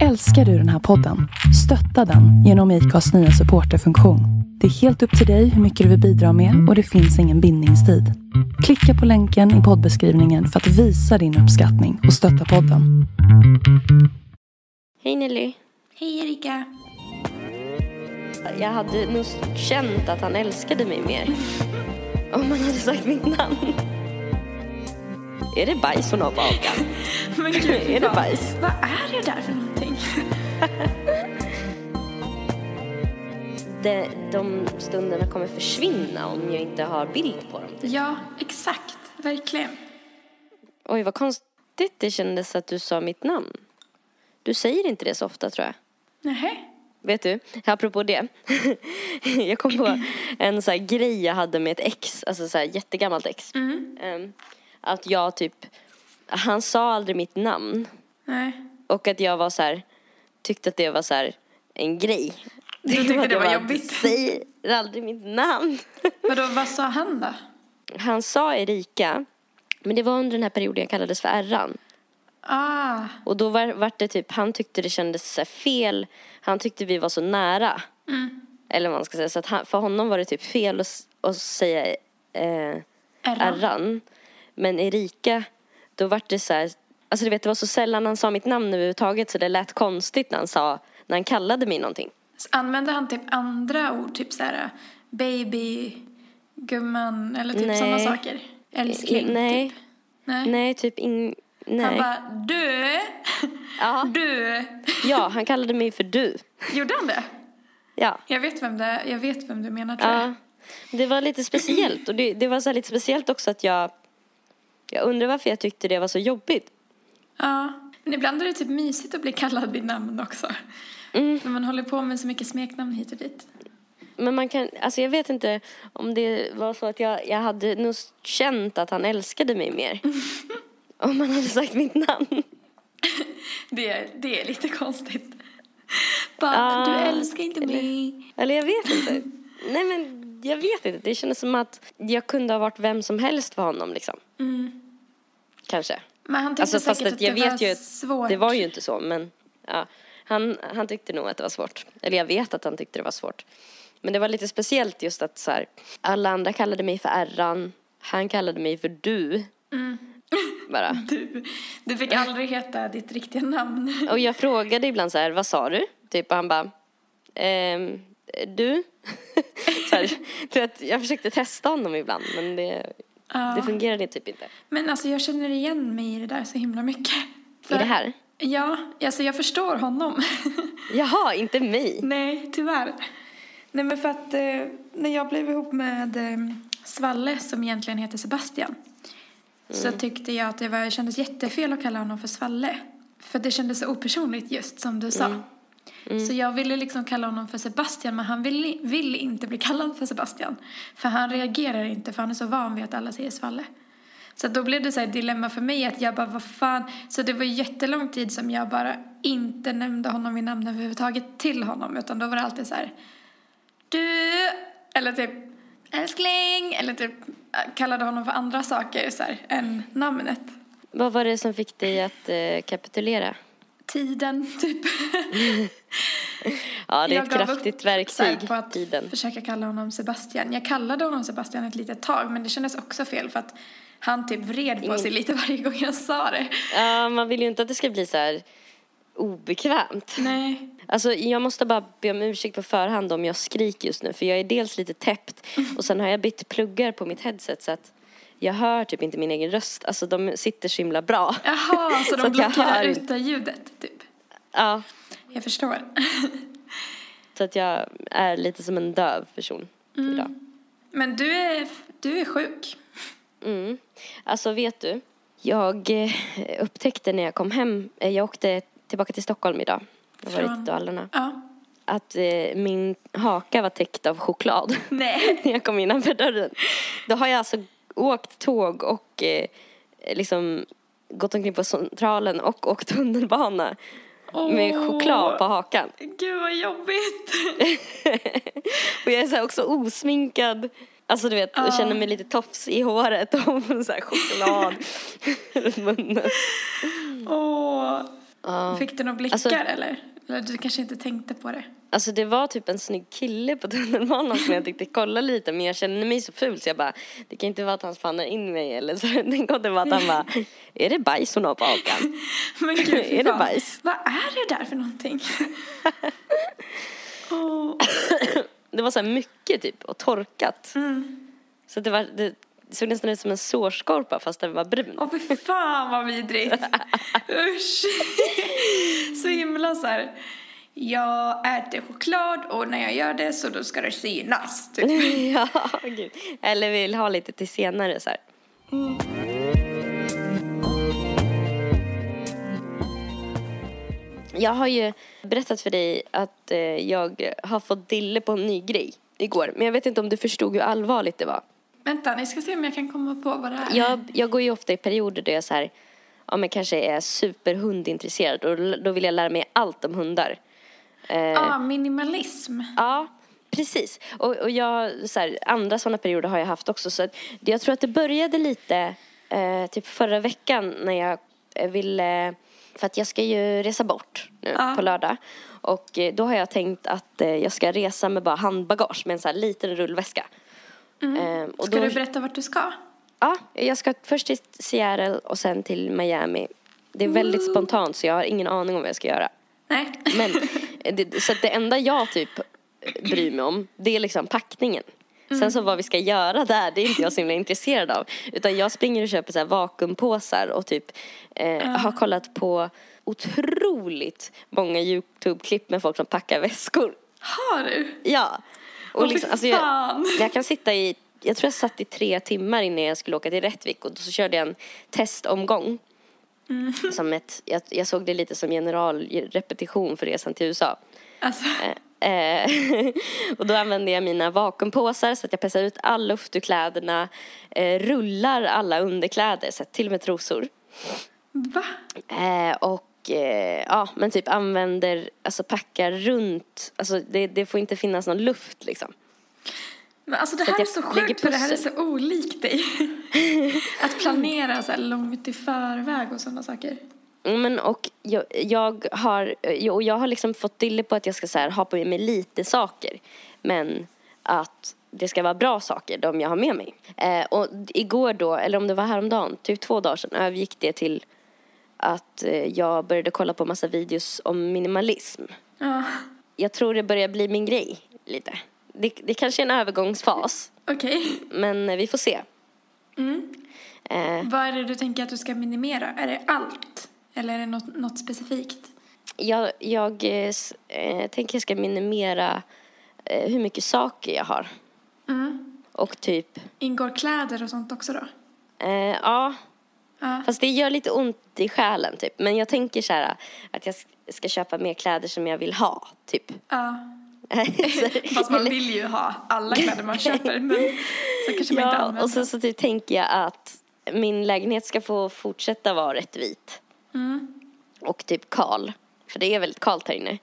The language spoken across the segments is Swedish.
Älskar du den här podden? Stötta den genom IKAs nya supporterfunktion. Det är helt upp till dig hur mycket du vill bidra med och det finns ingen bindningstid. Klicka på länken i poddbeskrivningen för att visa din uppskattning och stötta podden. Hej Nelly. Hej Erika. Jag hade nog känt att han älskade mig mer. Om han hade sagt mitt namn. Är det bajs hon har på hakan? Men gud, Är det bajs? Vad är det där för någonting? Det, de stunderna kommer försvinna om jag inte har bild på dem. typ. Ja, exakt. Verkligen. Oj, vad konstigt det kändes att du sa mitt namn. Du säger inte det så ofta tror jag. Nähä? Vet du, apropå det. jag kom på en så här grej jag hade med ett ex, alltså så här jättegammalt ex. Ehm, att jag typ, han sa aldrig mitt namn. Nej. Och att jag var så här, tyckte att det var så här en grej. Du tyckte det jag var bara, jobbigt? Säger aldrig mitt namn. Vadå, vad sa han då? Han sa Erika, men det var under den här perioden jag kallades för Erran. Ah, Och då var, var det typ, han tyckte det kändes fel. Han tyckte vi var så nära. Eller vad man ska säga. Så att han, för honom var det typ fel att, att säga eh, Erran. Erran. Men Erika, då var det så här. Alltså du vet det var så sällan han sa mitt namn överhuvudtaget så det lät konstigt när han sa, när han kallade mig någonting. Använde han typ andra ord? Typ såhär baby, gumman eller typ sådana saker? Älskling, Nej. typ? Nej. Nej, typ ing, Han nej. bara, du, Ja, du. ja, han kallade mig för du. Gjorde han det? Ja. Jag vet vem det Jag vet vem du menar tror jag. Ja, det var lite speciellt. Och det, det var så lite speciellt också att jag... Jag undrar varför jag tyckte det var så jobbigt. Ja, men ibland är det typ mysigt att bli kallad vid namn också. Mm. När man håller på med så mycket smeknamn hit och dit. Men man kan... Alltså jag vet inte om det var så att jag, jag hade nog känt att han älskade mig mer. om han hade sagt mitt namn. Det, är- det är lite konstigt. Bara, Ja, du älskar inte mig. Eller jag vet inte. Nej men jag vet inte. Det kändes som att jag kunde ha varit vem som helst för honom liksom. Kanske. Men han tyckte Alltså säkert att att jag det vet var ju svårt. det var ju inte så men ja. Han, han tyckte nog att det var svårt. Eller jag vet att han tyckte det var svårt. Men det var lite speciellt just att så här, alla andra kallade mig för Erran. Han kallade mig för du. Mm. Bara. Du, du fick aldrig heta ditt riktiga namn. Och jag frågade ibland så här, vad sa du? Typ och han bara, ehm, du? så här, jag försökte testa honom ibland men det, Ja. det fungerade typ inte. Men alltså jag känner igen mig i det där så himla mycket. I det här? Ja, alltså jag förstår honom. Jaha, inte mig. Nej, tyvärr. Nej men för att eh, när jag blev ihop med eh, Svalle som egentligen heter Sebastian så tyckte jag att det var, kändes jättefel att kalla honom för Svalle. För det kändes så opersonligt just som du sa. Så jag ville liksom kalla honom för Sebastian men han vill, vill inte bli kallad för Sebastian. För han reagerar inte för han är så van vid att alla säger Svalle. Så då blev det så här ett dilemma för mig att jag bara, vad fan. Så det var jättelång tid som jag bara inte nämnde honom vid namn överhuvudtaget till honom. Utan då var det alltid så här, du, eller typ älskling, eller typ äh, kallade honom för andra saker så här, än namnet. Vad var det som fick dig att eh, kapitulera? Tiden, typ. Ja, det är ett kraftigt verktyg, på att tiden. försöka kalla honom Sebastian. Jag kallade honom Sebastian ett litet tag men det kändes också fel för att han typ vred på sig lite varje gång jag sa det. Ja, man vill ju inte att det ska bli så här obekvämt. Nej. Alltså, jag måste bara be om ursäkt på förhand om jag skriker just nu. För jag är dels lite täppt och sen har jag bytt pluggar på mitt headset så att jag hör typ inte min egen röst. Alltså de sitter så himla bra. Jaha, så Så de hör blockerar ut det ljudet typ. Ja, Jag förstår. så att jag är lite som en döv person idag. Men du är, du är sjuk. Mm. Alltså vet du, jag eh, upptäckte när jag kom hem, eh, jag åkte tillbaka till Stockholm idag. Jag varit Från- i Dalarna. Ja. Att eh, min haka var täckt av choklad. Nej. när jag kom innanför dörren. Då har jag alltså åkt tåg och eh, liksom gått omkring på centralen och åkt tunnelbana med Åh. choklad på hakan. Gud vad jobbigt. och jag är så här också osminkad. Alltså du vet, jag känner mig lite tofs i håret och så här choklad runt munnen. Åh. Ja. Fick du några blickar Alltså- eller? Eller du kanske inte tänkte på det? Alltså det var typ en snygg kille på tunnelbanan som jag tyckte kolla lite men jag kände mig så ful så jag bara det kan inte vara att han spannar in mig eller så. Det kunde vara att han bara är det bajs hon har på hakan? Men gud, Är det bajs? Vad är det där för någonting? Åh. Det var så här mycket typ och torkat. Mm. Så det, var, det såg nästan ut som en sårskorpa fast den var brun. Åh fy fan vad vidrigt. Usch. Så himla så här. Jag äter choklad och när jag gör det så då ska det synas. Typ. ja, gud. Eller vill ha lite till senare så här. Jag har ju berättat för dig att eh, jag har fått dille på en ny grej igår. Men jag vet inte om du förstod hur allvarligt det var. Vänta, ni ska se om jag kan komma på vad det är. Jag, jag går ju ofta i perioder där jag så här, ja, men kanske är superhundintresserad och då vill jag lära mig allt om hundar. Eh, Ah, minimalism. Ja, precis. Och, och jag, så här, andra sådana perioder har jag haft också. Så att, jag tror att det började lite eh, typ förra veckan när jag eh, ville, för att jag ska ju resa bort nu Ja. på lördag. Och eh, då har jag tänkt att eh, jag ska resa med bara handbagage med en så här liten rullväska. Eh, och Mm. Ska då, du berätta vart du ska? Ja, jag ska först till Seattle och sen till Miami. Det är väldigt spontant så jag har ingen aning om vad jag ska göra. Nej. Men, eh, det, så det enda jag typ bryr mig om, det är liksom packningen. Sen så vad vi ska göra där, det är inte jag så himla intresserad av. Utan jag springer och köper så här vakuumpåsar och typ eh, har kollat på otroligt många YouTube-klipp med folk som packar väskor. Har du? Ja. Och liksom, alltså jag, jag kan sitta i, jag tror jag satt i tre timmar innan jag skulle åka till Rättvik och så körde jag en testomgång. Mm. Som ett, jag, jag såg det lite som generalrepetition för resan till USA. Alltså, Eh, och då använde jag mina vakuumpåsar så att jag pressar ut all luft ur kläderna, eh, rullar alla underkläder, så till och med trosor. va? Eh, och eh, ja, men typ använder, alltså packar runt, alltså det, det får inte finnas någon luft liksom. Men alltså det här är så sjukt för det här är så olikt dig. Att planera så här långt i förväg och sådana saker. Mm, Men och jag, jag har, jag, och jag har liksom fått dille på att jag ska så här, ha på mig lite saker. Men att det ska vara bra saker, de jag har med mig. Eh, och igår då, eller om det var häromdagen, typ två dagar sedan, övergick det till att eh, jag började kolla på massa videos om minimalism. Ja, Jag tror det börjar bli min grej, lite. Det, det kanske är en övergångsfas, okej. men eh, vi får se. Eh, Vad är det du tänker att du ska minimera? Är det allt? Eller är det något, något specifikt? Jag, jag eh, eh, tänker jag ska minimera eh, hur mycket saker jag har. Och typ, Ingår kläder och sånt också då? ja, Ja. fast det gör lite ont i själen typ. Men jag tänker så här att jag ska köpa mer kläder som jag vill ha, typ. ja. Fast man vill ju ha alla kläder man köper. Men så kanske man inte ja, använder och så, så typ tänker jag att min lägenhet ska få fortsätta vara rätt vit. Mm. Och typ kal. För det är väldigt kallt här inne.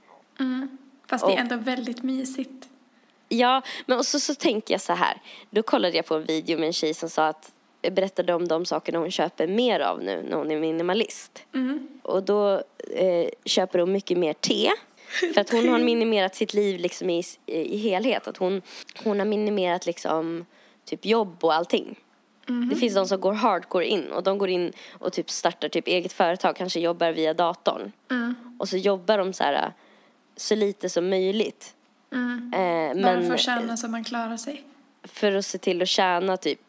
Fast det är och- ändå väldigt mysigt. Ja, men och så, så tänker jag så här. Då kollade jag på en video med en tjej som sa att berättade om de sakerna hon köper mer av nu när hon är minimalist. Och då eh, köper hon mycket mer te. För att hon har minimerat sitt liv liksom i, i helhet. Att hon, hon har minimerat liksom typ jobb och allting. Det finns de som går hardcore in och de går in och typ startar typ eget företag, kanske jobbar via datorn. Och så jobbar de så här så lite som möjligt. Eh, Bara men för att känna så man klarar sig. för att se till att tjäna typ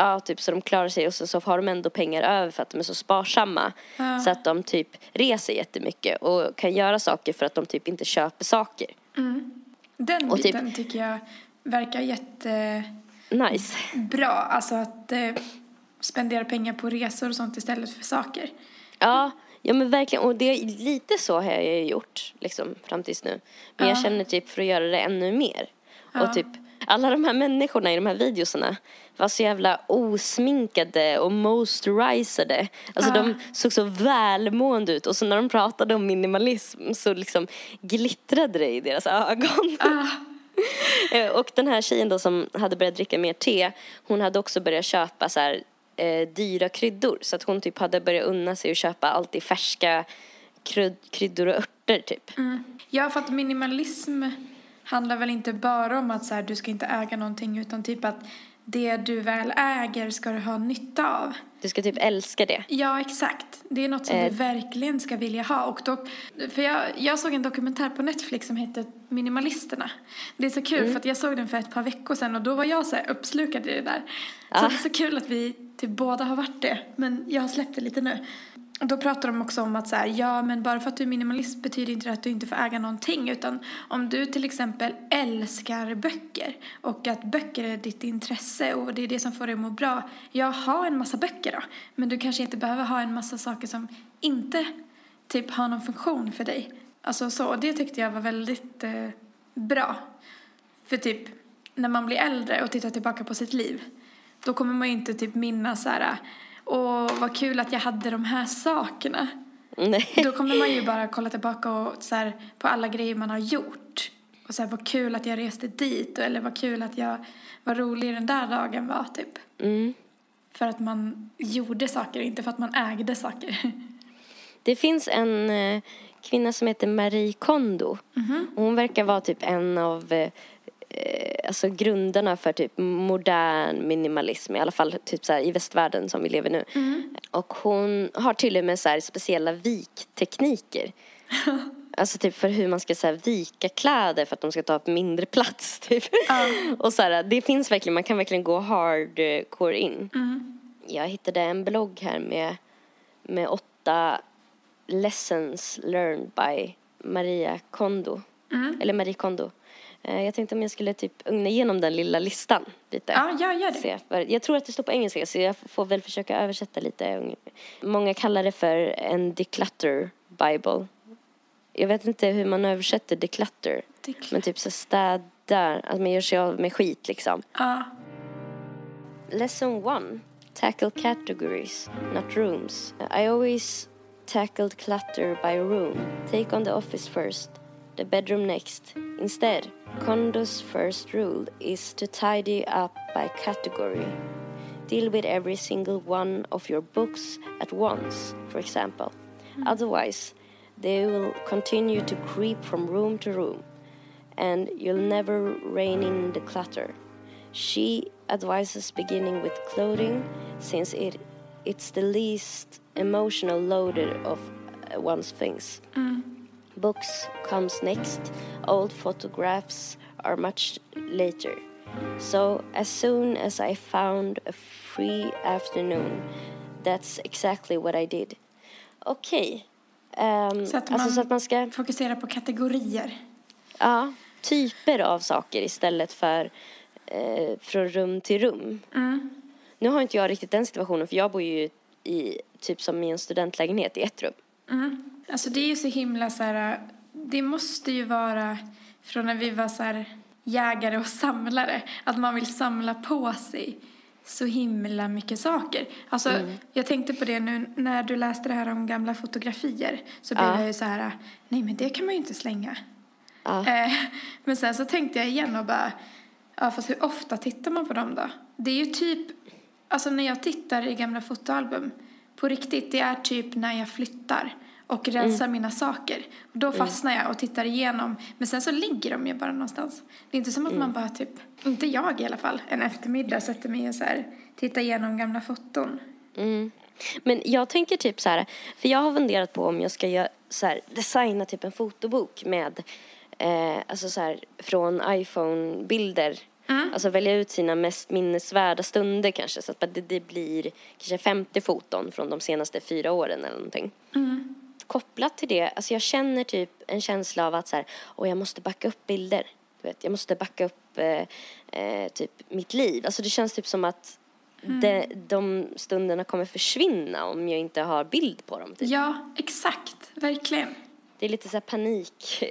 Ja, typ så de klarar sig och så, så har de ändå pengar över för att de är så sparsamma. Ja. Så att de typ reser jättemycket och kan göra saker för att de typ inte köper saker. Den Och typ- biten tycker jag verkar jättebra. Nice. Alltså att eh, spendera pengar på resor och sånt istället för saker. Ja, ja men verkligen. Och det, lite så har jag ju gjort liksom fram tills nu. Men jag Ja. känner typ för att göra det ännu mer. Ja. Och typ alla de här människorna i de här videorna var så jävla osminkade och moisturizade. Alltså Ja. de såg så välmående ut och så när de pratade om minimalism så liksom glittrade det i deras ögon. Ah, Eh, Och den här tjejen då som hade börjat dricka mer te, hon hade också börjat köpa så här, eh, dyra kryddor. Så att hon typ hade börjat unna sig att köpa alltid färska kryd, kryddor och örter typ. Ja, för att minimalism handlar väl inte bara om att så här, du ska inte äga någonting utan typ att det du väl äger ska du ha nytta av. Du ska typ älska det. Ja, exakt. Det är något som Eh. du verkligen ska vilja ha. Och då, för jag, jag såg en dokumentär på Netflix som heter Minimalisterna. Det är så kul Mm. för att jag såg den för ett par veckor sedan och då var jag så här uppslukad i det där. Så Ah. det är så kul att vi typ båda har varit det. Men jag har släppt det lite nu. Då pratar de också om att så här, ja men bara för att du är minimalist betyder inte det att du inte får äga någonting. Utan om du till exempel älskar böcker och att böcker är ditt intresse och det är det som får dig att må bra. Ja, ha en massa böcker då. Men du kanske inte behöver ha en massa saker som inte typ har någon funktion för dig. Alltså så, och det tyckte jag var väldigt eh, bra. För typ när man blir äldre och tittar tillbaka på sitt liv då kommer man ju inte typ minnas så här åh vad kul att jag hade de här sakerna. Nej. Då kommer man ju bara kolla tillbaka och så här, på alla grejer man har gjort. Och så här, vad kul att jag reste dit eller vad kul att jag var rolig den där dagen var typ. Mm. För att man gjorde saker, inte för att man ägde saker. Det finns en eh, kvinna som heter Marie Kondo. Och Hon verkar vara typ en av eh, alltså grundarna för typ modern minimalism. I alla fall typ så här, i västvärlden som vi lever nu. Och hon har till och med så här speciella viktekniker. Alltså typ för hur man ska så här, vika kläder för att de ska ta upp mindre plats. Typ. Och så här, det finns verkligen, man kan verkligen gå hardcore in. Jag hittade en blogg här med, med åtta lessons learned by Maria Kondo. Eller Marie Kondo. Eh, Jag tänkte om jag skulle typ ugna igenom den lilla listan lite. ja, jag gör det. För jag tror att det står på engelska så jag får väl försöka översätta lite. Många kallar det för en declutter bible. Jag vet inte hur man översätter declutter. Declutter. Men typ så städar, att man gör sig av med skit liksom. Ja. Lesson one. Tackle categories, not rooms. I always tackled clutter by room. Take on the office first, the bedroom next. Instead, Kondo's first rule is to tidy up by category. Deal with every single one of your books at once, for example. Otherwise, they will continue to creep from room to room, and you'll never rein in the clutter. She advises beginning with clothing since it it's the least emotional loaded of uh, one's things. Books comes next. Old photographs are much later. So as soon as I found a free afternoon, that's exactly what I did. Okej. Ehm, Så att alltså man- så att man ska Fokusera på kategorier. Ja, typer av saker istället för eh, från rum till rum. Nu har inte jag riktigt den situationen för jag bor ju i typ som i en studentlägenhet i ett rum. Alltså det är ju så himla så här, det måste ju vara från när vi var så här jägare och samlare, att man vill samla på sig så himla mycket saker. Alltså jag tänkte på det nu när du läste det här om gamla fotografier så blev Ja. jag ju så här, nej men det kan man ju inte slänga. Ja. Eh, men sen så tänkte jag igen och bara, ja fast hur ofta tittar man på dem då? Det är ju typ, alltså när jag tittar i gamla fotoalbum, på riktigt, det är typ när jag flyttar och rensar mina saker. Och då fastnar jag och tittar igenom, men sen så ligger de ju bara någonstans. Det är inte som att man bara typ, inte jag i alla fall, en eftermiddag sätter mig och så här, tittar igenom gamla foton. Mm. Men jag tänker typ så här, för jag har funderat på om jag ska göra, så här, designa typ en fotobok med, eh, alltså så här, från iPhone-bilder. Alltså välja ut sina mest minnesvärda stunder kanske, så att det, det blir kanske 50 foton från de senaste fyra åren eller någonting. Kopplat till det, alltså jag känner typ en känsla av att så här, åh, jag måste backa upp bilder. Du vet, jag måste backa upp eh, eh, typ mitt liv. Alltså det känns typ som att de, de stunderna kommer försvinna om jag inte har bild på dem. Typ. Ja, exakt, verkligen. Det är lite så här panik.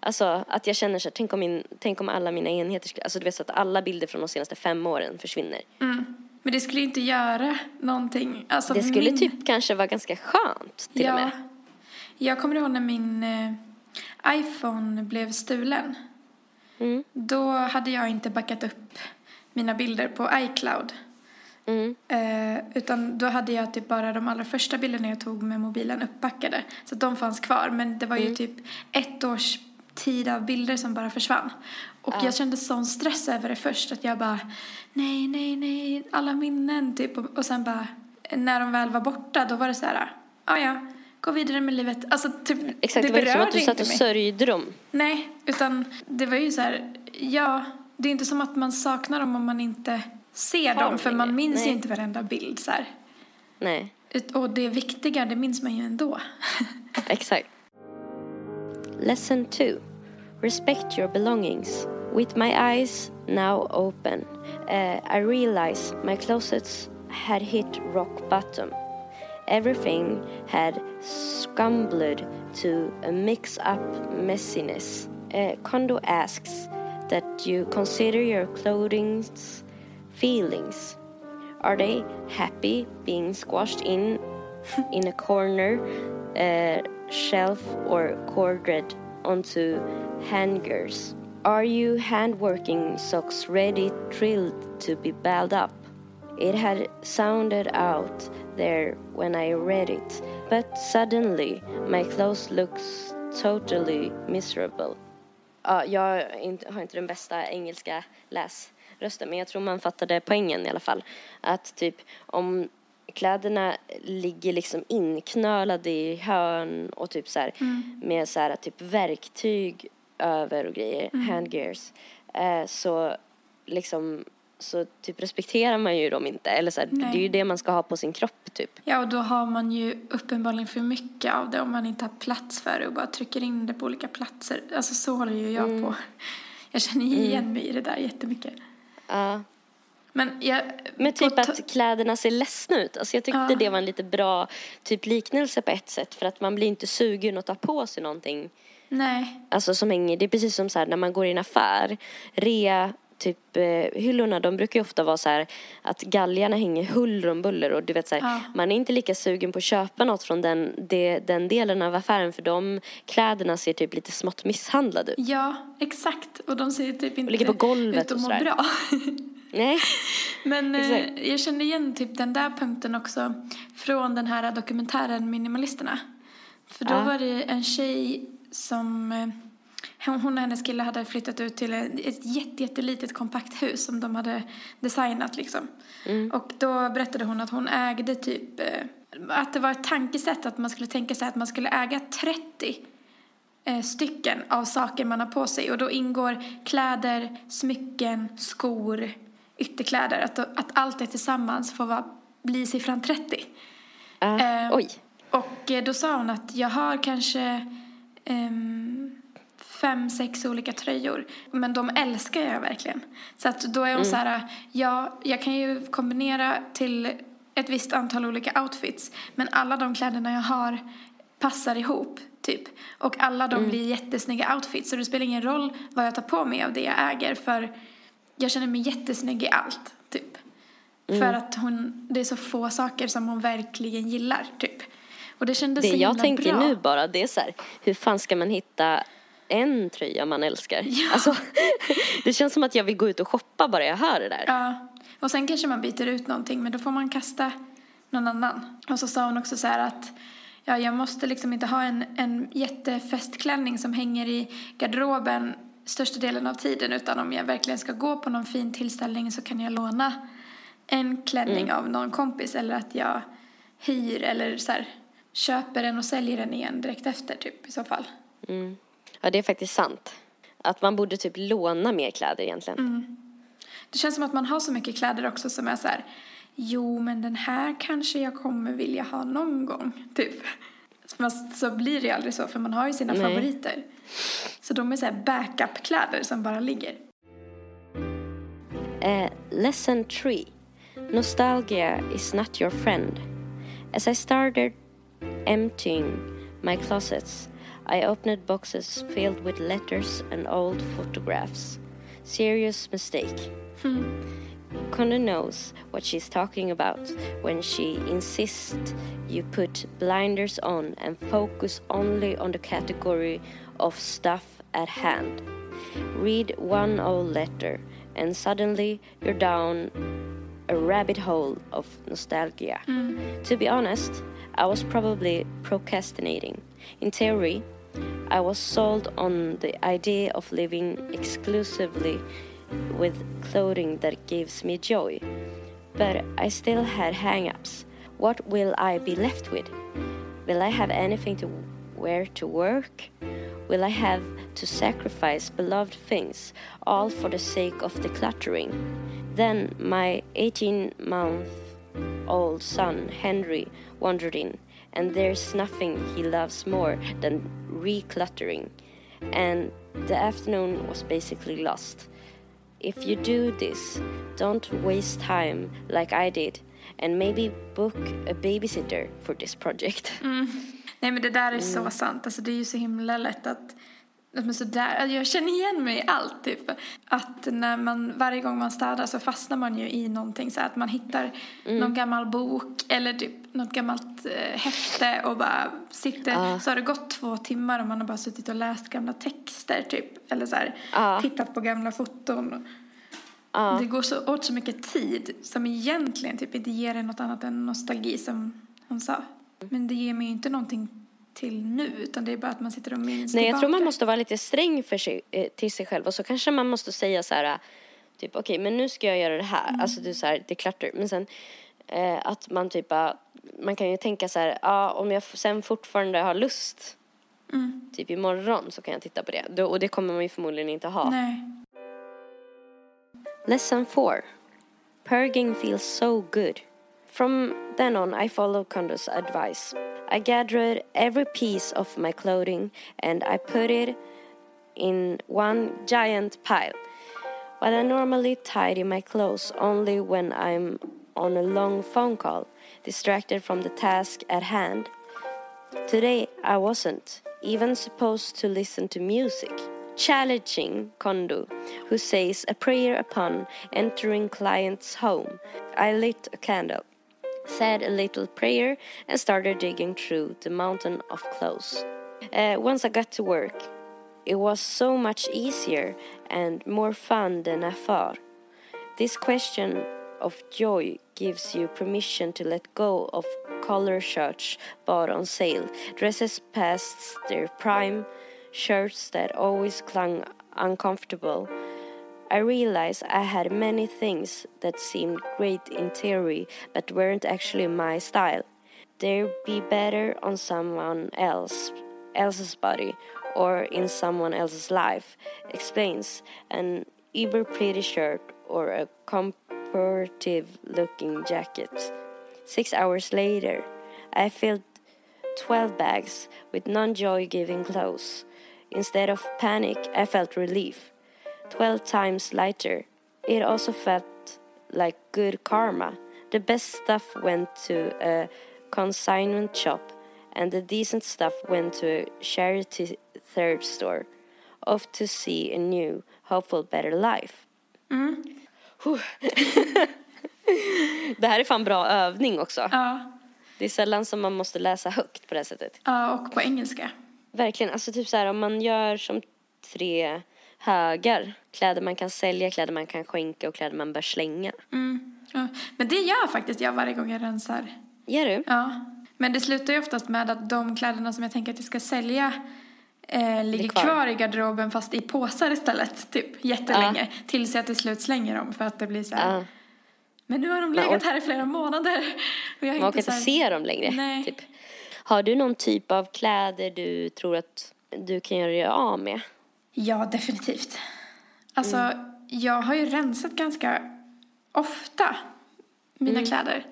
Alltså att jag känner så här, tänk om, min, tänk om alla mina enheter, skulle- alltså du vet så att alla bilder från de senaste fem åren försvinner. Men det skulle inte göra någonting. Alltså Det skulle min... typ kanske vara ganska skönt till ja. och med. Jag kommer ihåg när min eh, iPhone blev stulen. Mm. Då hade jag inte backat upp mina bilder på iCloud. Mm. Eh, utan då hade jag typ bara de allra första bilderna jag tog med mobilen uppbackade. Så de fanns kvar. Men det var ju Mm. typ ett års tid av bilder som bara försvann. Och jag kände sån stress över det först att jag bara nej, nej, nej, alla minnen typ. Och, och sen bara när de väl var borta då var det så här, ja ja, gå vidare med livet. Alltså typ, Exakt, det, det var inte som att du satt och sörjde dem. Nej, utan det var ju så här, ja, det är inte som att man saknar dem om man inte ser Har dem, för man minns Nej. ju inte varenda bild så här. Nej, Och det viktiga, det minns man ju ändå. exakt. Lesson 2. Respect your belongings. With my eyes now open, uh, I realized my closets had hit rock bottom. Everything had scumbled to a mix up messiness. Uh, Kondo asks that you consider your clothing's feelings. Are they happy being squashed in in a corner, uh, shelf, or corded onto hangers? Are you handworking socks ready trilled to be balled up? It had sounded out there when I read it, but suddenly my clothes looks totally miserable. Ja, jag har inte den bästa engelska läsrösten men jag tror man fattade poängen i alla fall. Att typ om kläderna ligger liksom inknölade i hörn och typ så här med så här typ verktyg över och grejer, handgears, eh, så liksom så typ respekterar man ju dem inte. Eller så här, det är ju det man ska ha på sin kropp typ. Ja, och då har man ju uppenbarligen för mycket av det om man inte har plats för det och bara trycker in det på olika platser. Alltså så håller ju jag Mm. på. Jag känner igen mig i det där jättemycket. Ja. Men jag... Men typ att kläderna ser ledsna ut. Alltså jag tyckte Ja. det var en lite bra typ liknelse på ett sätt. För att man blir inte sugen att ta på sig någonting. Nej. Alltså som hänger, det är precis som så här när man går i en affär. Rea, typ eh, hyllorna, de brukar ju ofta vara så här att galgarna hänger huller om buller. Och du vet så här, Ja. man är inte lika sugen på att köpa något från den, det, den delen av affären. För de kläderna ser typ lite smått misshandlade ut. Ja, exakt. Och de ser typ inte ligger på golvet ut att och sådär. bra. Nej. Men eh, Exakt. jag kände igen typ den där punkten också från den här dokumentären Minimalisterna. För då Ja. var det en tjej som, eh, hon och hennes kille hade flyttat ut till ett jätte, jättelitet kompakt hus som de hade designat liksom. Och då berättade hon att hon ägde typ, eh, att det var ett tankesätt att man skulle tänka sig att man skulle äga 30 eh, stycken av saker man har på sig. Och då ingår kläder, smycken, skor, ytterkläder. Att, att allt det tillsammans får vara, bli siffran 30. Ah, Eh, oj. Och eh, då sa hon att jag har kanske ehm, fem, sex olika tröjor. Men de älskar jag verkligen. Så att då är hon så här, ja, jag kan ju kombinera till ett visst antal olika outfits. Men alla de kläderna jag har passar ihop, typ. Och alla de blir jättesnygga outfits. Så det spelar ingen roll vad jag tar på mig av det jag äger. För jag känner mig jättesnygg i allt, typ. För att hon, det är så få saker som hon verkligen gillar, typ. Och det kändes Det så jag tänker bra. nu bara, det är så här, hur fan ska man hitta en tröja man älskar? Alltså, det känns som att jag vill gå ut och shoppa bara jag hör det där. Ja, och sen kanske man byter ut någonting men då får man kasta någon annan. Och så sa hon också så här att ja, jag måste liksom inte ha en, en jättefestklänning som hänger i garderoben största delen av tiden utan om jag verkligen ska gå på någon fin tillställning så kan jag låna en klänning av någon kompis eller att jag hyr eller så här, köper den och säljer den igen direkt efter typ i så fall. Ja, det är faktiskt sant. Att man borde typ låna mer kläder egentligen. Mm. Det känns som att man har så mycket kläder också som är så här, jo men den här kanske jag kommer vilja ha någon gång, typ. Fast så blir det aldrig så för man har ju sina Nej. favoriter. Så de är så här backup-kläder som bara ligger. Uh, lesson 3 Nostalgia is not your friend. As I started emptying my closets, I opened boxes filled with letters and old photographs. Serious mistake. Kondo knows what she's talking about when she insists you put blinders on and focus only on the category of stuff at hand. Read one old letter, and suddenly you're down a rabbit hole of nostalgia. Mm. To be honest, I was probably procrastinating. In theory, I was sold on the idea of living exclusively with clothing that gives me joy. But I still had hang ups. What will I be left with? Will I have anything to wear to work? Will I have to sacrifice beloved things, all for the sake of decluttering? Then my 18 month old son, Henry, wandered in, and there's nothing he loves more than recluttering. And the afternoon was basically lost. If you do this, don't waste time like I did, and maybe book a babysitter for this project. Nej men det där är så sant. Alltså det är ju så himla lätt att man sådär, alltså, jag känner igen mig i allt typ. Att när man, varje gång man städar så fastnar man ju i någonting så att man hittar någon gammal bok eller typ något gammalt eh, häfte och bara sitter, Ja. så har det gått två timmar och man har bara suttit och läst gamla texter typ. Eller så här, Ja. tittat på gamla foton. Ja. Det går så, åt så mycket tid som egentligen typ inte ger en något annat än nostalgi som hon sa. Men det ger mig ju inte någonting till nu utan det är bara att man sitter och minns Nej, jag tror tillbaka. man måste vara lite sträng för sig, eh, till sig själv och så kanske man måste säga så här, eh, typ okej, men nu ska jag göra det här, Mm. alltså du så här, det clutter, men sen eh, att man typ, bara- man kan ju tänka så här, ja, om jag sen fortfarande har lust, Mm. typ imorgon så kan jag titta på det, Då, och det kommer man ju förmodligen inte ha. Nej. Lesson 4 Purging feels so good. From then on, I followed Kondo's advice. I gathered every piece of my clothing and I put it in one giant pile. While I normally tidy my clothes only when I'm on a long phone call, distracted from the task at hand, Today I wasn't even supposed to listen to music. Challenging Kondo, who says a prayer upon entering client's home. I lit a candle, said a little prayer, and started digging through the mountain of clothes. Uh, once I got to work, it was so much easier and more fun than I thought. This question of joy gives you permission to let go of collar shirts bought on sale, dresses past their prime, shirts that always clung uncomfortable. I realized I had many things that seemed great in theory but weren't actually my style. They'd be better on someone else else's body or in someone else's life, explains an uber pretty shirt or a comparative looking jacket. Six hours later, I filled 12 bags with non joy giving clothes. Instead of panic, I felt relief. 12 times lighter. It also felt like good karma. The best stuff went to a consignment shop, and the decent stuff went to a charity third store. Off to see a new, hopeful, better life. Huh. det här är fan bra övning också. Ja. Det är sällan som man måste läsa högt på det här sättet. ja, och på engelska. Verkligen, alltså typ så här om man gör som tre högar. Kläder man kan sälja, kläder man kan skänka och kläder man bör slänga. Mm. Ja. Men det gör faktiskt jag varje gång jag rensar. Gör du? Ja. Men det slutar ju oftast med att de kläderna som jag tänker att jag ska sälja eh, ligger kvar. kvar. i garderoben fast i påsar istället. Typ jättelänge. Tills jag till slut slänger dem för att det blir så här. Ja. Men nu har de legat här i flera månader. Och jag har Man orkar inte här- se dem längre. Nej. Typ. Har du någon typ av kläder du tror att du kan göra dig av med? Ja, definitivt. Alltså, Mm. jag har ju rensat ganska ofta mina Mm. kläder.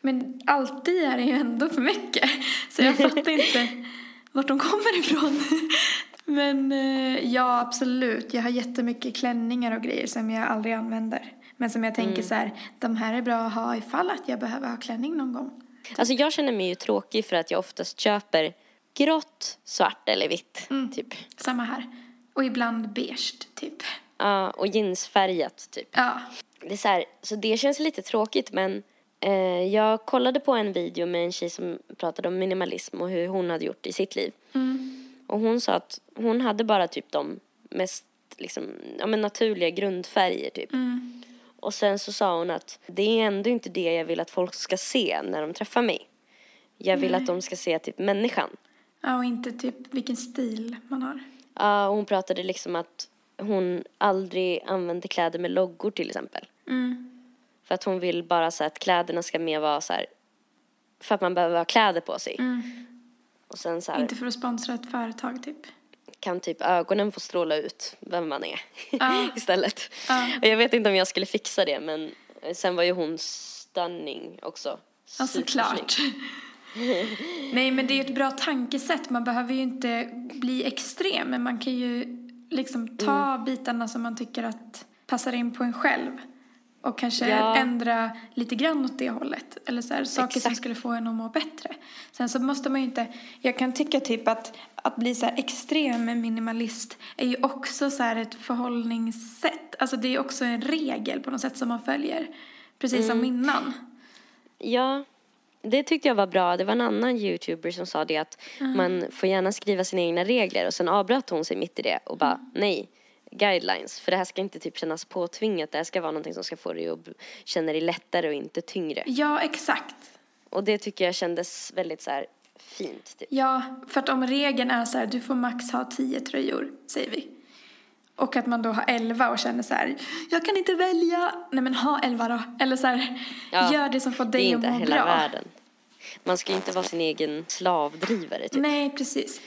Men alltid är det ju ändå för mycket. Så jag fattar inte vart de kommer ifrån. Men eh, ja, absolut. Jag har jättemycket klänningar och grejer som jag aldrig använder. Men som jag tänker Mm. så här, de här är bra att ha ifall att jag behöver ha klänning någon gång. Alltså jag känner mig ju tråkig för att jag oftast köper grått, svart eller vitt. Mm. Typ. Samma här. Och ibland beige, typ. Ja, och jeansfärgat typ. Ja. Det är så, här, så det känns lite tråkigt men eh, jag kollade på en video med en tjej som pratade om minimalism och hur hon hade gjort i sitt liv. Mm. Och hon sa att hon hade bara typ de mest liksom, ja, men naturliga grundfärger typ. Mm. Och sen så sa hon att det är ändå inte det jag vill att folk ska se när de träffar mig. Jag vill att de ska se typ människan. Ja, och inte typ vilken stil man har. Ja, och hon pratade liksom att hon aldrig använder kläder med loggor till exempel. Mm. För att hon vill bara så att kläderna ska mer vara så här, för att man behöver ha kläder på sig. Och sen så här, Inte för att sponsra ett företag typ. kan typ ögonen få stråla ut vem man är Ja. istället. Ja. Och jag vet inte om jag skulle fixa det men sen var ju hon stunning också. Ja, såklart. Nej, men det är ju ett bra tankesätt. Man behöver ju inte bli extrem, men man kan ju liksom ta Mm. bitarna som man tycker att passar in på en själv. Och kanske Ja. ändra lite grann åt det hållet. Eller så här, saker som Exakt. skulle få en att må bättre. Sen så måste man ju inte, jag kan tycka typ att, att bli så extrem minimalist är ju också så här ett förhållningssätt. Alltså det är också en regel på något sätt som man följer. Precis som Mm. innan. Ja, det tyckte jag var bra. Det var en annan youtuber som sa det att man får gärna skriva sina egna regler och sen avbröt hon sig mitt i det och bara nej, guidelines. För det här ska inte typ kännas påtvingat. Det här ska vara någonting som ska få dig att känna dig lättare och inte tyngre. Ja, exakt. Och det tycker jag kändes väldigt så här fint. Typ. Ja, för att om regeln är så här, du får max ha tio tröjor, säger vi. Och att man då har elva och känner så här, jag kan inte välja. Nej men ha elva då. Eller så här, Ja, gör det som får Det dig är att inte må hela bra. världen. Man ska ju inte vara sin egen slavdrivare typ. Nej, precis.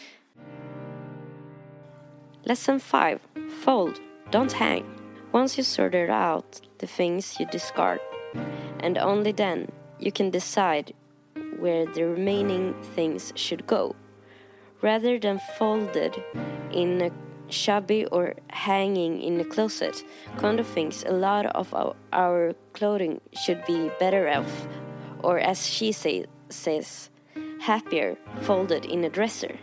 Lesson 5 Fold, don't hang. Once you sorted out the things you discard, and only then you can decide where the remaining things should go. Rather than folded in a shabby or hanging in the closet, Kondo thinks a lot of our, clothing should be better off, or as she say, says, happier, folded in a dresser.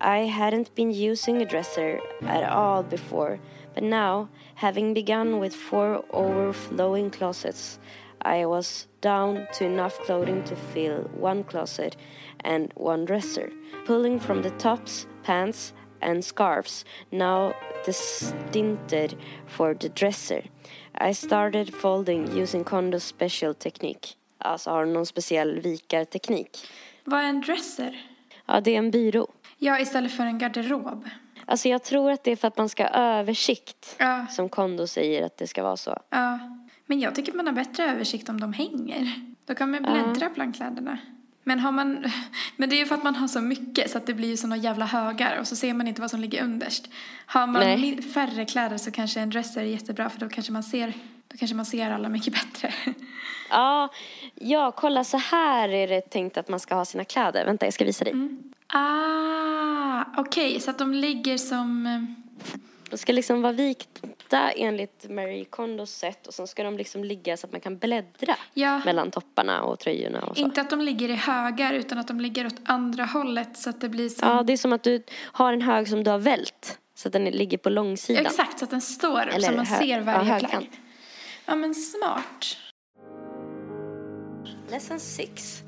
I hadn't been using a dresser at all before, but now, having begun with four overflowing closets, I was down to enough clothing to fill one closet and one dresser, pulling from the tops, pants, and scarves, now destined for the dresser. I started folding using Kondos special technique. Alltså har någon speciell vikarteknik. Vad är en dresser? Ja, det är en byrå. Ja, istället för en garderob. Alltså jag tror att det är för att man ska ha översikt. Ja. Som Kondo säger att det ska vara så. Ja. Men jag tycker man har bättre översikt om de hänger. Då kan man bläddra bland kläderna. Men har man, men det är ju för att man har så mycket så att det blir ju såna jävla högar och så ser man inte vad som ligger underst. Har man Nej. färre kläder så kanske en dresser är jättebra för då kanske man ser, då kanske man ser alla mycket bättre. Ja, ja, kolla så här är det tänkt att man ska ha sina kläder. Vänta, jag ska visa dig. Ah, okej, så att de ligger som... De ska liksom vara vikta enligt Marie Kondos sätt och sen ska de liksom ligga så att man kan bläddra Ja. mellan topparna och tröjorna och så. Inte att de ligger i högar utan att de ligger åt andra hållet så att det blir som... Ja, det är som att du har en hög som du har vält så att den ligger på långsidan. Exakt, så att den står upp Eller så man hö- ser ja, varje plagg. högkant. Ja, men smart. Lesson 6.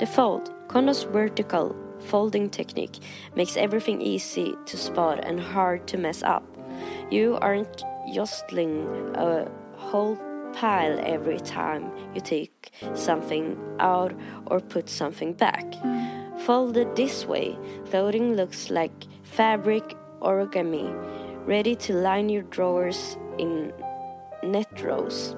The fold. Kondo's vertical folding technique makes everything easy to spot and hard to mess up. You aren't jostling a whole pile every time you take something out or put something back. Folded this way, clothing looks like fabric origami, ready to line your drawers in net rows.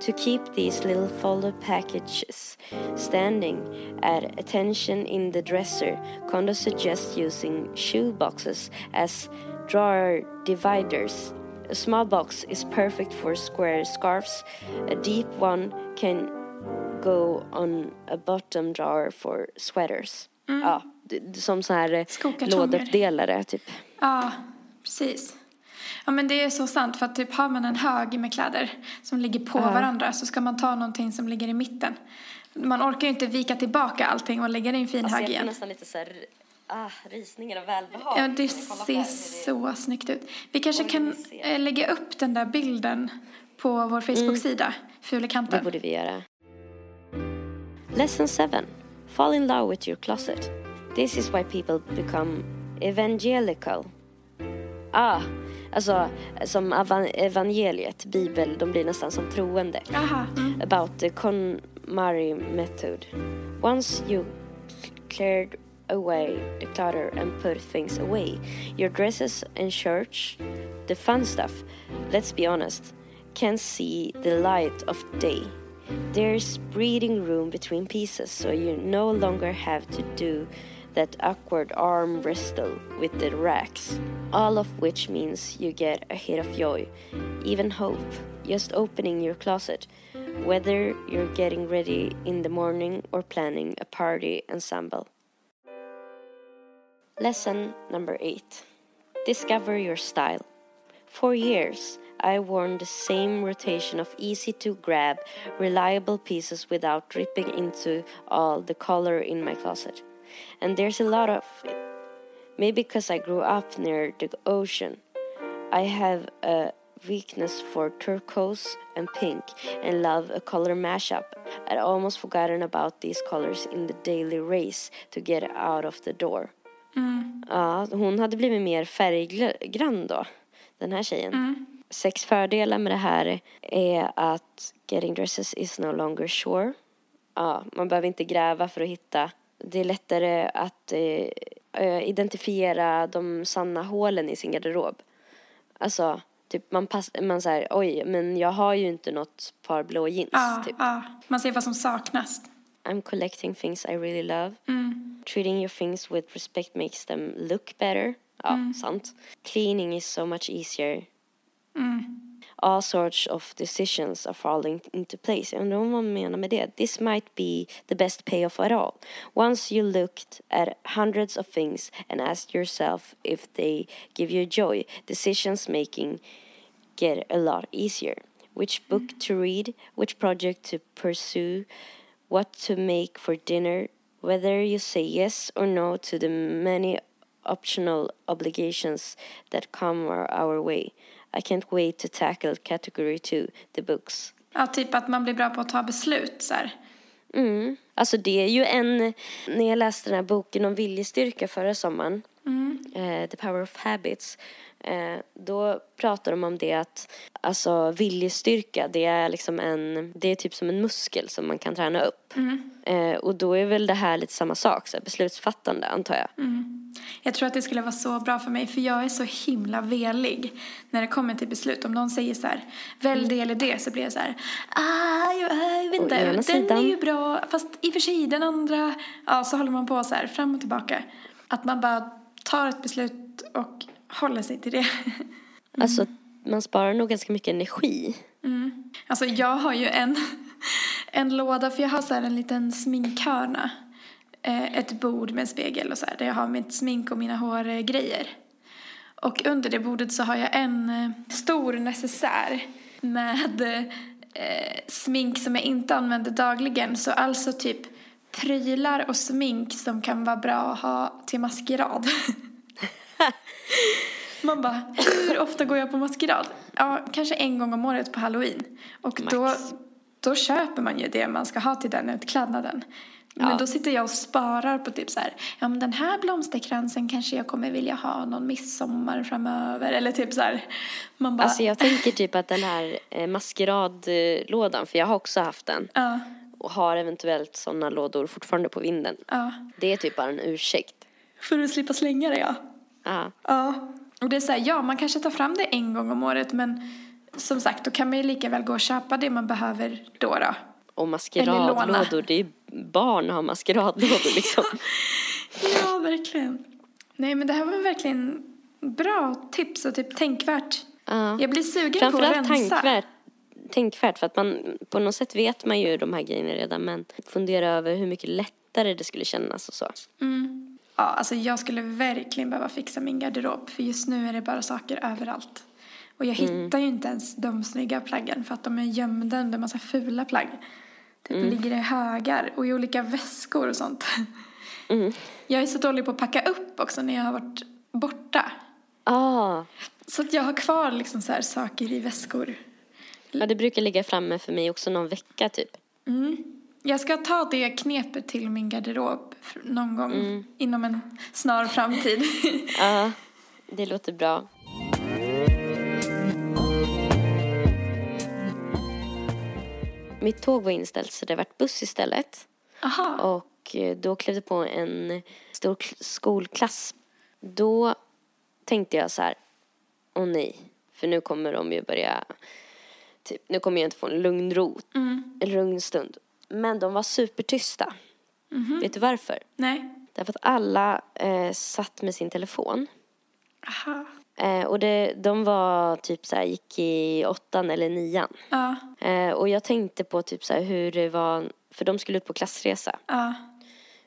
To keep these little folded packages standing at attention in the dresser, Kondo suggests using shoe boxes as drawer dividers. A small box is perfect for square scarves. A deep one can go on a bottom drawer for sweaters. Ja, d- d- som så här eh, låduppdelare typ. Ja, precis. Ja, men det är så sant. För att typ har man en hög med kläder som ligger på varandra så ska man ta någonting som ligger i mitten. Man orkar ju inte vika tillbaka allting och lägga det i en fin Alltså hög jag får igen. nästan lite så här, ah, rysningar och välbehag. Ja, det ser det. så snyggt ut. Vi kanske kan eh, lägga upp den där bilden på vår Facebook-sida, Fula Det kanten. borde vi göra. Lesson 7. Fall in love with your closet. This is why people become evangelical. Ah, Alltså som evangeliet, bibel, de blir nästan som troende. Aha. Mm. About the KonMari method. Once you cleared away the clutter and put things away, your dresses and shirts, the fun stuff, let's be honest, can see the light of day. There's breathing room between pieces, so you no longer have to do that awkward arm wrestle with the racks. All of which means you get a hit of joy, even hope, just opening your closet, whether you're getting ready in the morning or planning a party ensemble. Lesson number eight Discover your style. For years, I worn the same rotation of easy to grab, reliable pieces without dripping into all the color in my closet. And there's a lot of it. Maybe because I grew up near the ocean. I have a weakness for turquoise and pink and love a color mashup. I'd almost forgotten about these colors in the daily race to get out of the door. Ja, hon hade blivit mer färggrann då, den här tjejen. Sex fördelar med det här är att getting dresses is no longer sure. Ja, man behöver inte gräva för att hitta. Det är lättare att eh, identifiera de sanna hålen i sin garderob. Alltså, typ man passar, man säger oj, men jag har ju inte något par blå jeans. Ja, Typ. ja. Man ser vad som saknas. I'm collecting things I really love. Mm. Treating your things with respect makes them look better. Ja, sant. Cleaning is so much easier. Mm. All sorts of decisions are falling into place. Jag undrar vad man menar med det. This might be the best payoff at all. Once you looked at hundreds of things and asked yourself if they give you joy, decisions making get a lot easier. Which book to read, which project to pursue, what to make for dinner, whether you say yes or no to the many optional obligations that come our, way. I can't wait to tackle category two, the books. Ja, typ att man blir bra på att ta beslut så här. Mm. Alltså det är ju en, när jag läste den här boken om viljestyrka förra sommaren, eh, The Power of Habits, eh, då pratar de om det att alltså viljestyrka det är liksom en, det är typ som en muskel som man kan träna upp. Eh, och då är väl det här lite samma sak, så beslutsfattande antar jag. Jag tror att det skulle vara så bra för mig för jag är så himla velig när det kommer till beslut. Om någon säger så här, välj det eller det så blir jag så här, ah, jag, jag vet inte, den sidan. är ju bra fast i och för sig den andra, ja så håller man på så här fram och tillbaka. Att man bara tar ett beslut och håller sig till det. Alltså man sparar nog ganska mycket energi. Alltså jag har ju en, en låda, för jag har så här en liten sminkhörna. Eh, ett bord med en spegel och så här, där jag har mitt smink och mina hårgrejer. Och under det bordet så har jag en eh, stor necessär med eh, smink som jag inte använder dagligen. Så alltså typ prylar och smink som kan vara bra att ha till maskerad. Man bara, hur ofta går jag på maskerad? Ja, kanske en gång om året på halloween. Och då, Max. då köper man ju det man ska ha till den utklädnaden. Men Ja. då sitter jag och sparar på typ så här, ja men den här blomsterkransen kanske jag kommer vilja ha någon midsommar framöver. Eller typ så här, man bara, Alltså jag tänker typ att den här eh, maskeradlådan, för jag har också haft den. ja, och har eventuellt sådana lådor fortfarande på vinden. ja. Det är typ bara en ursäkt. För att slippa slänga det ja. Ja. Ja. Och det är så här, ja man kanske tar fram det en gång om året men som sagt då kan man ju lika väl gå och köpa det man behöver då då. Och maskeradlådor, det är barn har maskeradlådor liksom. Ja, verkligen. Nej, men det här var verkligen bra tips och typ tänkvärt. Ja. Jag blir sugen på att Framförallt rensa. tänkvärt, tänkvärt för att man på något sätt vet man ju de här grejerna redan men fundera över hur mycket lättare det skulle kännas och så. Ja, alltså jag skulle verkligen behöva fixa min garderob för just nu är det bara saker överallt. Och jag Mm. hittar ju inte ens de snygga plaggen för att de är gömda under massa fula plagg. Typ Mm. ligger i högar och i olika väskor och sånt. Mm. Jag är så dålig på att packa upp också när jag har varit borta. Ah, Så att jag har kvar liksom så här saker i väskor. Ja, det brukar ligga framme för mig också någon vecka typ. Mm. Jag ska ta det knepet till min garderob någon gång mm. inom en snar framtid. ja, det låter bra. Mitt tåg var inställt så det vart buss istället. Aha. Och eh, då klev det på en stor skolklass. Då tänkte jag så här, åh nej, för nu kommer de ju börja typ, nu kommer jag inte få en lugn ro, Mm. en lugn stund. Men de var supertysta. Mhm. Vet du varför? Nej. Därför att alla eh, satt med sin telefon. Aha. Eh, och det, de var typ så här, gick i åttan eller nian. Ja. Eh, och jag tänkte på typ så här hur det var, för de skulle ut på klassresa. Ja.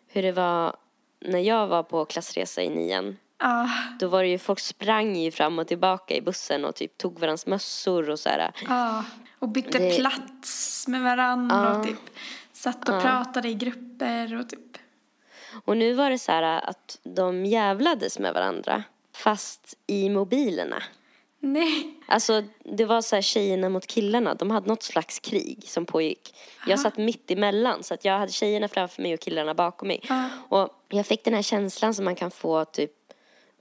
Hur det var när jag var på klassresa i nian. Ja. Då var det ju, folk sprang ju fram och tillbaka i bussen och typ tog varandras mössor och så här. Ja. Och bytte Det- plats med varandra Ja. och typ satt och pratade i grupper och typ. Och nu var det så här att de jävlades med varandra. Fast i mobilerna. Nej. Alltså det var så här tjejerna mot killarna. De hade något slags krig som pågick. Jag satt mitt emellan så att jag hade tjejerna framför mig och killarna bakom mig. Ja. Och jag fick den här känslan som man kan få typ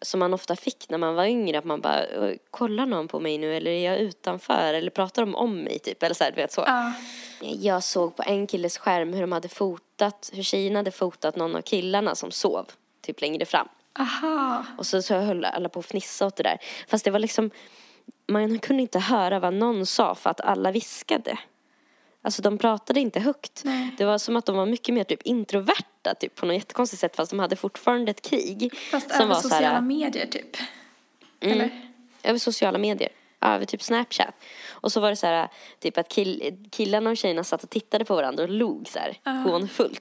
som man ofta fick när man var yngre att man bara "Oj, kollar någon på mig nu eller är jag utanför eller pratar de om mig typ eller så här, du vet så. Ja. Jag såg på en killes skärm hur de hade fotat, hur tjejerna hade fotat någon av killarna som sov typ längre fram. Aha. Och så, så höll alla på att fnissa åt det där. Fast det var liksom, man kunde inte höra vad någon sa för att alla viskade. Alltså de pratade inte högt. Nej. Det var som att de var mycket mer typ introverta typ på något jättekonstigt sätt fast de hade fortfarande ett krig. Fast som över var sociala här, medier typ. Mm. Eller? över sociala medier. Över typ Snapchat. Och så var det så här, typ att kill, killarna och tjejerna satt och tittade på varandra och log så här, hånfullt.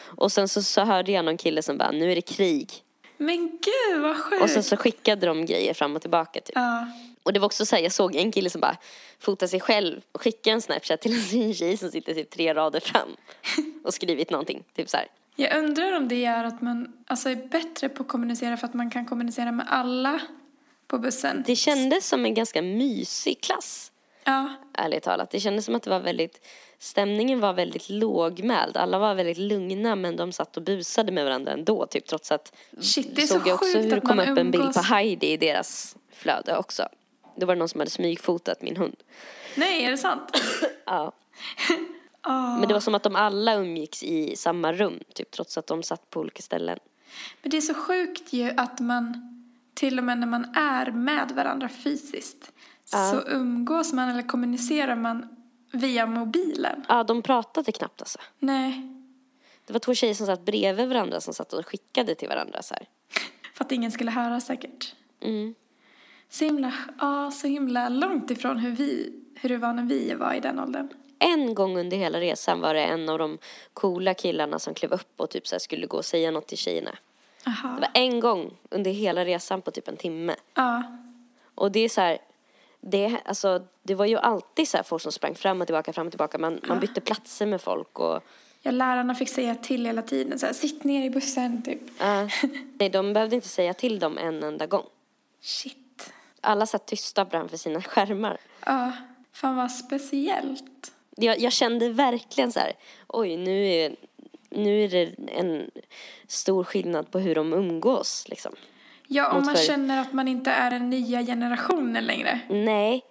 Och sen så, så hörde jag någon kille som bara, nu är det krig. Men gud vad sjukt. Och sen så skickade de grejer fram och tillbaka typ. Ja. Och det var också så här, jag såg en kille som bara fotade sig själv och skickade en snapchat till en tjej som sitter typ tre rader fram. Och skrivit någonting, typ så här. Jag undrar om det gör att man alltså, är bättre på att kommunicera för att man kan kommunicera med alla på bussen. Det kändes som en ganska mysig klass, Ja. ärligt talat. Det kändes som att det var väldigt, stämningen var väldigt lågmäld. Alla var väldigt lugna men de satt och busade med varandra ändå, typ trots att Shit, det är såg så jag också hur det kom upp en bild på umgås- Heidi i deras flöde också. Då var det någon som hade smygfotat min hund. Nej, är det sant? Ja. Ja. Men det var som att de alla umgicks i samma rum, typ trots att de satt på olika ställen. Men det är så sjukt ju att man till och med när man är med varandra fysiskt Ja. så umgås man eller kommunicerar man via mobilen. Ja, de pratade knappt alltså. Nej, Det var två tjejer som satt bredvid varandra som satt och skickade till varandra så här. för att ingen skulle höra säkert. Mm. Så himla, ja, så himla långt ifrån hur, vi, hur det var när vi var i den åldern. En gång under hela resan var det en av de coola killarna som klev upp och typ så skulle gå och säga något till tjejerna. Det Aha. var en gång under hela resan på typ en timme. Ja, Och det är så här, det, alltså, det var ju alltid så här folk som sprang fram och tillbaka, fram och tillbaka. Man, man bytte platser med folk och ja, lärarna fick säga till hela tiden så här, sitt ner i bussen typ. ja. nej, de behövde inte säga till dem en enda gång. Shit. Alla satt tysta framför sina skärmar. Ja, fan vad speciellt. Jag, jag kände verkligen så här, oj nu är, nu är det en stor skillnad på hur de umgås liksom. Ja, om man förr. känner att man inte är den nya generationen längre. Nej,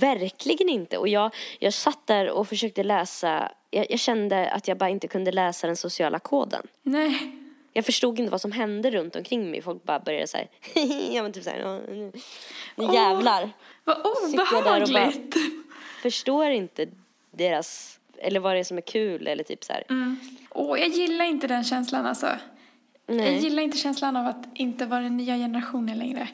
verkligen inte. Och jag, jag satt där och försökte läsa, jag, jag kände att jag bara inte kunde läsa den sociala koden. Nej. Jag förstod inte vad som hände runt omkring mig. Folk bara började så här, ja men typ så här, "Ja, nu, nu jävlar. Vad jag där och bara- obehagligt. Förstår inte deras, eller vad det är som är kul eller typ så här. Mm. Åh, jag gillar inte den känslan alltså. Jag Nej. gillar inte känslan av att inte vara den nya generationen längre.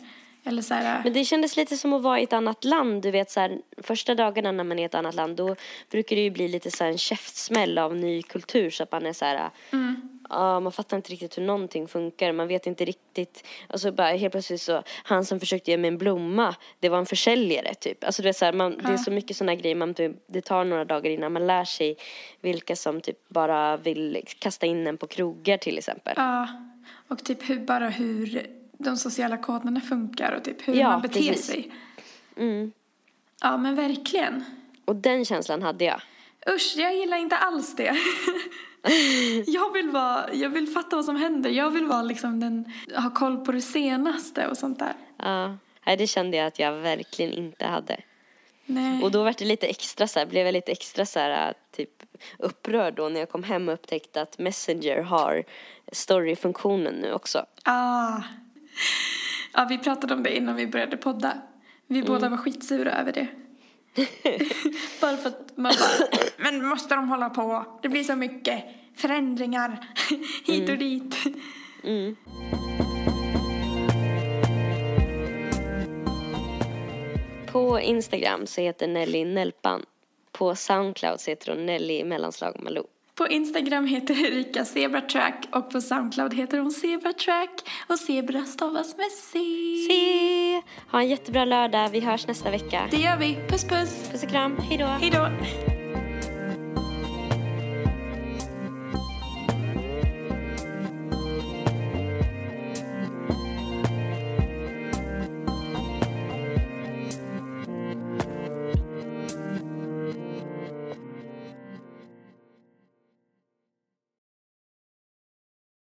Eller så här, Men det kändes lite som att vara i ett annat land. Du vet så här, första dagarna när man är i ett annat land då brukar det ju bli lite så här en käftsmäll av ny kultur så att man är så här, ja man fattar inte riktigt hur någonting funkar. Man vet inte riktigt, alltså bara helt plötsligt så, han som försökte ge mig en blomma, det var en försäljare typ. Alltså du vet så här, man, det är så mycket sådana grejer, man, typ, det tar några dagar innan man lär sig vilka som typ bara vill kasta in en på krogar till exempel. ja, och typ hur, bara hur de sociala koderna funkar och typ hur Ja, man beter precis. sig. Mm. Ja, men verkligen. Och den känslan hade jag. Usch, jag gillar inte alls det. jag, vill vara, jag vill fatta vad som händer. Jag vill vara liksom den, ha koll på det senaste och sånt där. Ja, nej det kände jag att jag verkligen inte hade. Nej. Och då var det lite extra så här, blev jag lite extra så här, typ upprörd då när jag kom hem och upptäckte att Messenger har storyfunktionen nu också. Ah. Ja, vi pratade om det innan vi började podda. Vi båda var skitsura över det. bara för att man bara, men måste de hålla på? Det blir så mycket förändringar hit och dit. Mm. På Instagram så heter Nelly Nelpan. På Soundcloud så heter hon Nelly mellanslag Malou. På Instagram heter Erika Zebratrack och på Soundcloud heter hon Zebratrack och Zebra stavas med C. Se! Ha en jättebra lördag. Vi hörs nästa vecka. Det gör vi. Puss puss. Puss och kram. Hej då. Hej då.